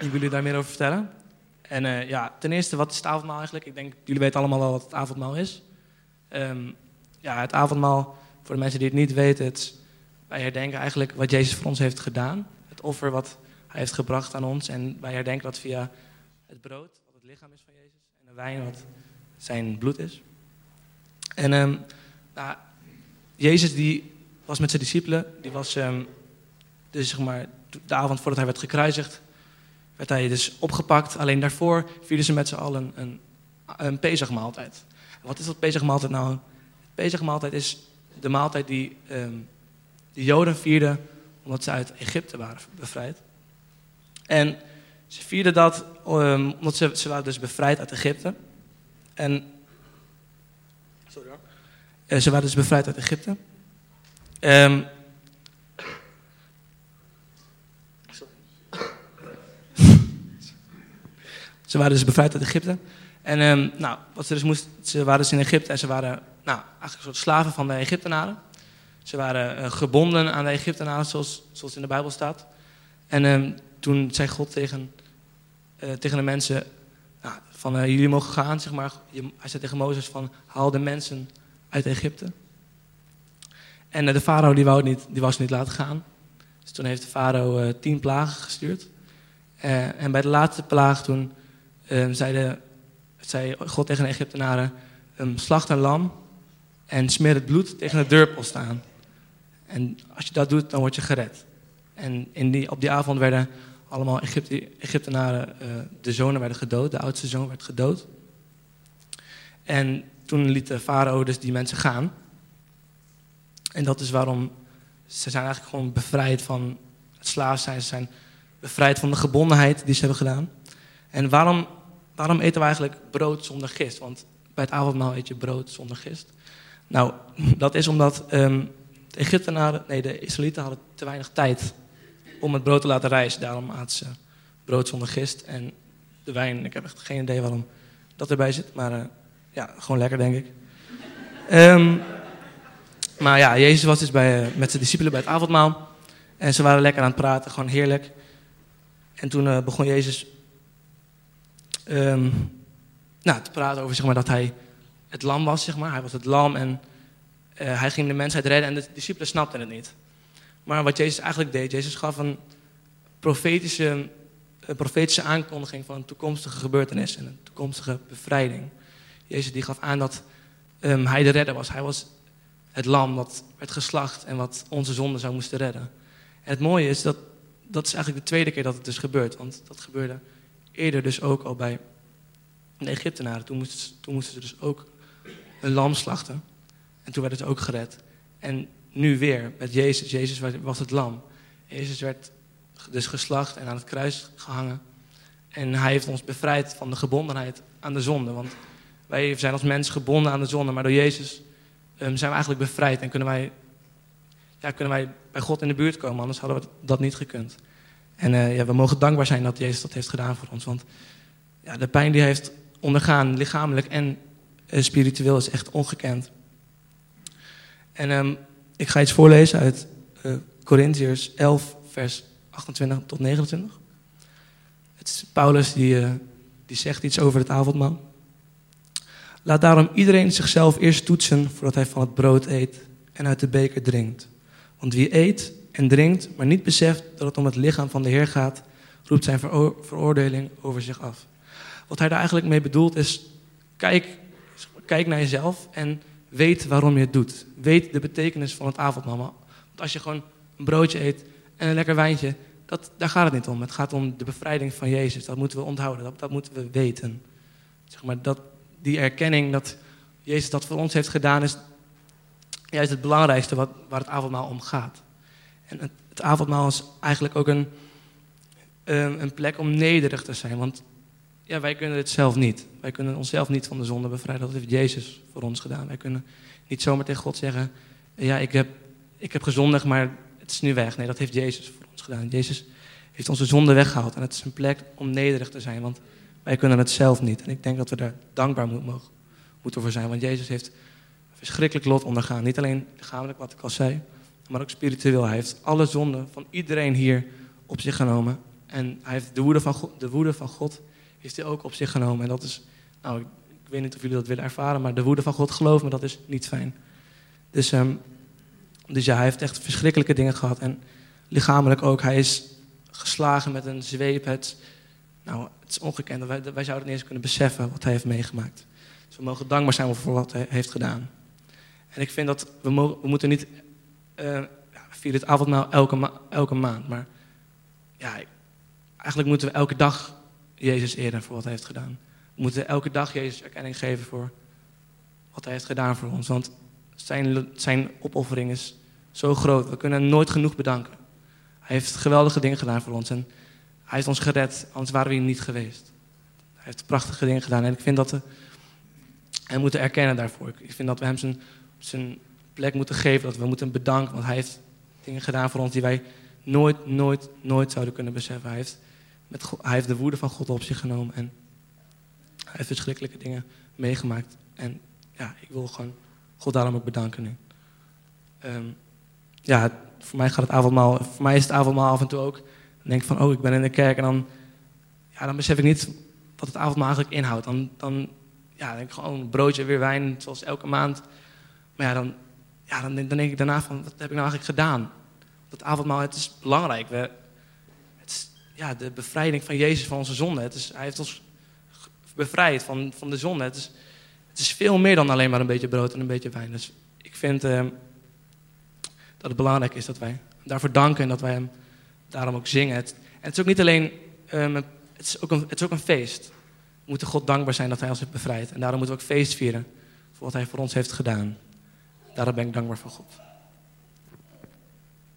Ik wil jullie daar meer over vertellen. En eh, ja, ten eerste, wat is het avondmaal eigenlijk? Ik denk, jullie weten allemaal wel wat het avondmaal is. Ehm, ja, het avondmaal, voor de mensen die het niet weten, het wij herdenken eigenlijk wat Jezus voor ons heeft gedaan. Het offer wat hij heeft gebracht aan ons. En wij herdenken dat via het brood, wat het lichaam is van Jezus, en de wijn, wat zijn bloed is. En ehm, Jezus die was met zijn discipelen, die was ehm, dus zeg maar de avond voordat hij werd gekruisigd, werd hij dus opgepakt. Alleen daarvoor vierden ze met z'n allen een, een Pesachmaaltijd. Wat is dat Pesachmaaltijd nou? Pesachmaaltijd is de maaltijd die ehm, de Joden vierden omdat ze uit Egypte waren bevrijd. En ze vierden dat um, omdat ze, ze waren dus bevrijd uit Egypte. En sorry hoor. Uh, ze waren dus bevrijd uit Egypte. Um, ze waren dus bevrijd uit Egypte. En um, nou, wat ze dus moesten, ze waren dus in Egypte en ze waren nou, eigenlijk een soort slaven van de Egyptenaren. Ze waren uh, gebonden aan de Egyptenaren, zoals, zoals in de Bijbel staat. En um, toen zei God tegen, uh, tegen de mensen, nou, van uh, jullie mogen gaan, zeg maar. Hij zei tegen Mozes van, haal de mensen uit Egypte. En de farao die, wou niet, die was niet laten gaan. Dus toen heeft de farao tien plagen gestuurd. en bij de laatste plaag toen zei, de, zei God tegen de Egyptenaren, um, slacht een lam en smeer het bloed tegen de deurpost aan. En als je dat doet, dan word je gered. En in die, op die avond werden allemaal Egypte, Egyptenaren, uh, de zonen werden gedood. De oudste zoon werd gedood. En toen liet de farao dus die mensen gaan. En dat is waarom ze zijn eigenlijk gewoon bevrijd van het slaaf zijn. Ze zijn bevrijd van de gebondenheid die ze hebben gedaan. En waarom, waarom eten we eigenlijk brood zonder gist? Want bij het avondmaal eet je brood zonder gist. Nou, dat is omdat um, de Egyptenaren, nee, de Israëlieten hadden te weinig tijd om het brood te laten rijzen. Daarom aten ze brood zonder gist. En de wijn, ik heb echt geen idee waarom dat erbij zit. Maar uh, ja, gewoon lekker, denk ik. Um, maar ja, Jezus was dus bij, uh, met zijn discipelen bij het avondmaal. En ze waren lekker aan het praten, gewoon heerlijk. En toen uh, begon Jezus um, nou, te praten over zeg maar, dat hij het lam was. Zeg maar. Hij was het lam en hij ging de mensheid redden. En de discipelen snapten het niet. Maar wat Jezus eigenlijk deed, Jezus gaf een profetische, een profetische aankondiging van een toekomstige gebeurtenis en een toekomstige bevrijding. Jezus die gaf aan dat um, hij de redder was. Hij was het lam dat werd geslacht en wat onze zonde zou moesten redden. En het mooie is dat dat is eigenlijk de tweede keer dat het dus gebeurt. Want dat gebeurde eerder dus ook al bij de Egyptenaren. Toen moesten, toen ze dus ook een lam slachten. En toen werden ze ook gered. En nu weer met Jezus. Jezus was het lam. Jezus werd dus geslacht en aan het kruis gehangen. En hij heeft ons bevrijd van de gebondenheid aan de zonde. Want wij zijn als mens gebonden aan de zonde, maar door Jezus um, zijn we eigenlijk bevrijd. En kunnen wij, ja, kunnen wij bij God in de buurt komen, anders hadden we dat niet gekund. En uh, ja, we mogen dankbaar zijn dat Jezus dat heeft gedaan voor ons. Want ja, de pijn die hij heeft ondergaan, lichamelijk en uh, spiritueel, is echt ongekend. En um, ik ga iets voorlezen uit uh, Corinthiërs 11, vers 28 tot 29. Het is Paulus die, die zegt iets over het avondmaal. Laat daarom iedereen zichzelf eerst toetsen voordat hij van het brood eet en uit de beker drinkt. Want wie eet en drinkt, maar niet beseft dat het om het lichaam van de Heer gaat, roept zijn veroordeling over zich af. Wat hij daar eigenlijk mee bedoelt is, kijk, kijk naar jezelf en weet waarom je het doet. Weet de betekenis van het avondmaal. Want als je gewoon een broodje eet en een lekker wijntje, dat, daar gaat het niet om. Het gaat om de bevrijding van Jezus. Dat moeten we onthouden, dat, dat moeten we weten. Zeg maar, dat, die erkenning dat Jezus dat voor ons heeft gedaan, is juist het belangrijkste wat, waar het avondmaal om gaat. En het, avondmaal is eigenlijk ook een, een plek om nederig te zijn. Want ja, wij kunnen het zelf niet. Wij kunnen onszelf niet van de zonde bevrijden. Dat heeft Jezus voor ons gedaan. Wij kunnen niet zomaar tegen God zeggen: Ja, ik heb, ik heb gezondigd, maar het is nu weg. Nee, dat heeft Jezus voor ons gedaan. Jezus heeft onze zonde weggehaald. En het is een plek om nederig te zijn, want wij kunnen het zelf niet. En ik denk dat we daar dankbaar mogen, moeten voor zijn. Want Jezus heeft verschrikkelijk lot ondergaan. Niet alleen lichamelijk, wat ik al zei, maar ook spiritueel. Hij heeft alle zonden van iedereen hier op zich genomen. En hij heeft de woede van God, de woede van God heeft hij ook op zich genomen. En dat is, nou, ik, weet niet of jullie dat willen ervaren, maar de woede van God, geloof me, dat is niet fijn. Dus, ehm, dus ja, hij heeft echt verschrikkelijke dingen gehad. En lichamelijk ook. Hij is geslagen met een zweep. Het, nou, het is ongekend. Wij, wij zouden niet eens kunnen beseffen wat hij heeft meegemaakt. Dus we mogen dankbaar zijn voor wat hij heeft gedaan. En ik vind dat we, mogen, we moeten niet uh, vieren het avondmaal elke, ma elke maand. Maar ja, eigenlijk moeten we elke dag Jezus eren voor wat hij heeft gedaan. We moeten elke dag Jezus erkenning geven voor wat hij heeft gedaan voor ons. Want zijn, zijn opoffering is zo groot. We kunnen hem nooit genoeg bedanken. Hij heeft geweldige dingen gedaan voor ons. En hij heeft ons gered, anders waren we hier niet geweest. Hij heeft prachtige dingen gedaan. En ik vind dat we hem moeten erkennen daarvoor. Ik vind dat we hem zijn, zijn plek moeten geven. Dat we moeten bedanken. Want hij heeft dingen gedaan voor ons die wij nooit, nooit, nooit zouden kunnen beseffen. Hij heeft, de woede van God op zich genomen. En hij heeft verschrikkelijke dingen meegemaakt. En ja, ik wil gewoon God daarom ook bedanken nu. Um, ja, voor mij gaat het avondmaal, voor mij is het avondmaal af en toe ook. Dan denk ik van, oh, ik ben in de kerk en dan, ja, dan besef ik niet wat het avondmaal eigenlijk inhoudt. Dan, dan ja, denk ik gewoon een broodje, weer wijn, zoals elke maand. Maar ja, dan, ja, dan, denk ik daarna van, wat heb ik nou eigenlijk gedaan? Dat avondmaal, het is belangrijk. We, het is, ja, de bevrijding van Jezus van onze zonde. Het is, hij heeft ons bevrijd van, van de zonde. Het is, het is veel meer dan alleen maar een beetje brood en een beetje wijn. Dus ik vind... Uh, dat het belangrijk is dat wij daarvoor danken en dat wij hem daarom ook zingen. Het, en het is ook niet alleen, um, het, is ook een, het is ook een feest. We moeten God dankbaar zijn dat hij ons heeft bevrijd. En daarom moeten we ook feest vieren voor wat hij voor ons heeft gedaan. Daarom ben ik dankbaar voor God.